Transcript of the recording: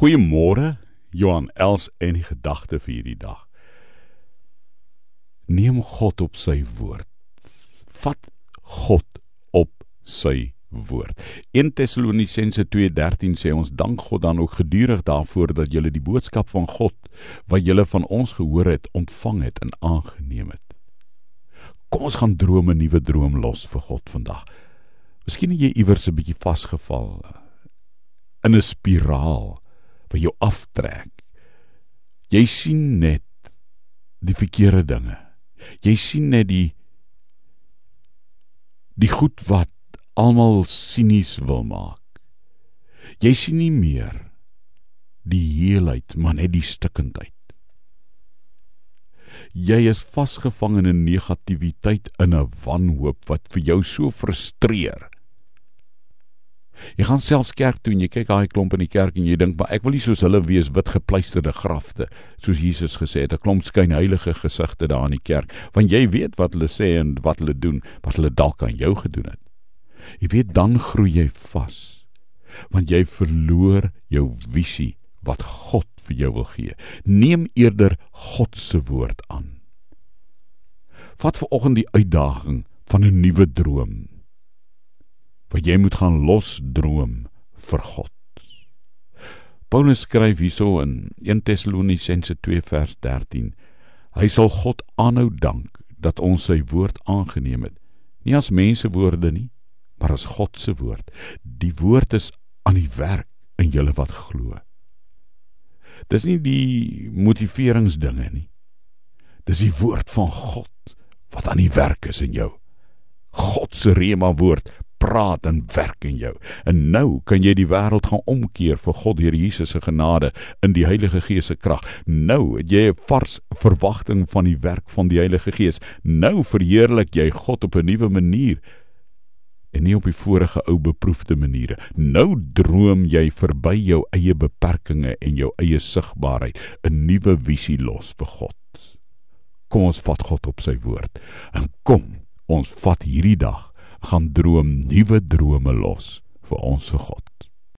Goeiemôre, Johan Els en die gedagte vir hierdie dag. Neem God op sy woord. Vat God op sy woord. 1 Tessalonisense 2:13 sê ons dank God dan ook gedurig daarvoor dat julle die boodskap van God wat julle van ons gehoor het, ontvang het en aangeneem het. Kom ons gaan droom 'n nuwe droom los vir God vandag. Miskien het jy iewers 'n bietjie vasgeval in 'n spiraal wat jou aftrek. Jy sien net die verkeerde dinge. Jy sien net die die goed wat almal sinies wil maak. Jy sien nie meer die heelheid, maar net die stikkindheid. Jy is vasgevang in 'n negativiteit in 'n wanhoop wat vir jou so frustreer Jy gaan selfs kerk toe en jy kyk daai klomp in die kerk en jy dink maar ek wil nie soos hulle wees wit gepleisterde grafte soos Jesus gesê het 'n klomp skyn heilige gesigte daar in die kerk want jy weet wat hulle sê en wat hulle doen wat hulle dalk aan jou gedoen het. Jy weet dan groei jy vas want jy verloor jou visie wat God vir jou wil gee. Neem eerder God se woord aan. Vat ver oggend die uitdaging van 'n nuwe droom wat jy moet gaan losdroom vir God. Paulus skryf hierso in 1 Tessalonisense 2 vers 13: Hy sal God aanhou dank dat ons sy woord aangeneem het, nie as mense woorde nie, maar as God se woord. Die woord is aan die werk in julle wat glo. Dis nie die motiveringsdinge nie. Dis die woord van God wat aan die werk is in jou. God se rema woord praat en werk in jou. En nou kan jy die wêreld gaan omkeer vir God Here Jesus se genade in die Heilige Gees se krag. Nou het jy 'n vars verwagting van die werk van die Heilige Gees. Nou verheerlik jy God op 'n nuwe manier en nie op die vorige ou beproefde maniere. Nou droom jy verby jou eie beperkings en jou eie sigbaarheid, 'n nuwe visie los vir God. Kom ons vat God op sy woord en kom ons vat hierdie dag gaan droom nuwe drome los vir ons se God.